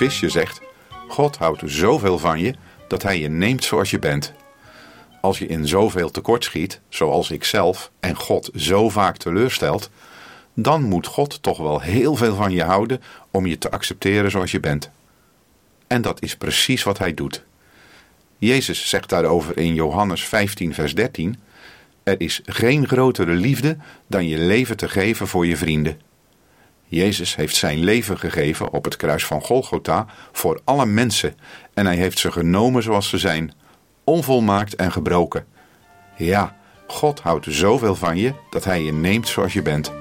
visje zegt: God houdt zoveel van je dat hij je neemt zoals je bent. Als je in zoveel tekort schiet, zoals ik zelf, en God zo vaak teleurstelt, dan moet God toch wel heel veel van je houden om je te accepteren zoals je bent. En dat is precies wat hij doet. Jezus zegt daarover in Johannes 15, vers 13: Er is geen grotere liefde dan je leven te geven voor je vrienden. Jezus heeft zijn leven gegeven op het kruis van Golgotha voor alle mensen en hij heeft ze genomen zoals ze zijn, onvolmaakt en gebroken. Ja, God houdt zoveel van je dat hij je neemt zoals je bent.